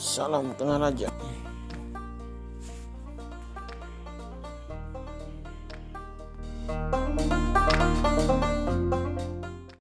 Salam tengah raja.